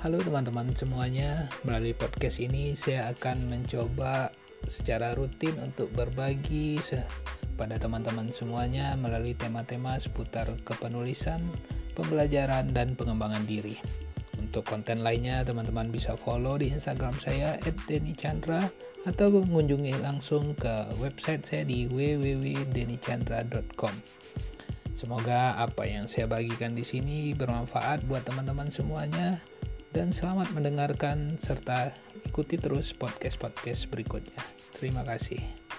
Halo teman-teman semuanya, melalui podcast ini saya akan mencoba secara rutin untuk berbagi pada teman-teman semuanya melalui tema-tema seputar kepenulisan, pembelajaran, dan pengembangan diri. Untuk konten lainnya, teman-teman bisa follow di Instagram saya @denichandra atau mengunjungi langsung ke website saya di www.denichandra.com. Semoga apa yang saya bagikan di sini bermanfaat buat teman-teman semuanya dan selamat mendengarkan serta ikuti terus podcast-podcast berikutnya. Terima kasih.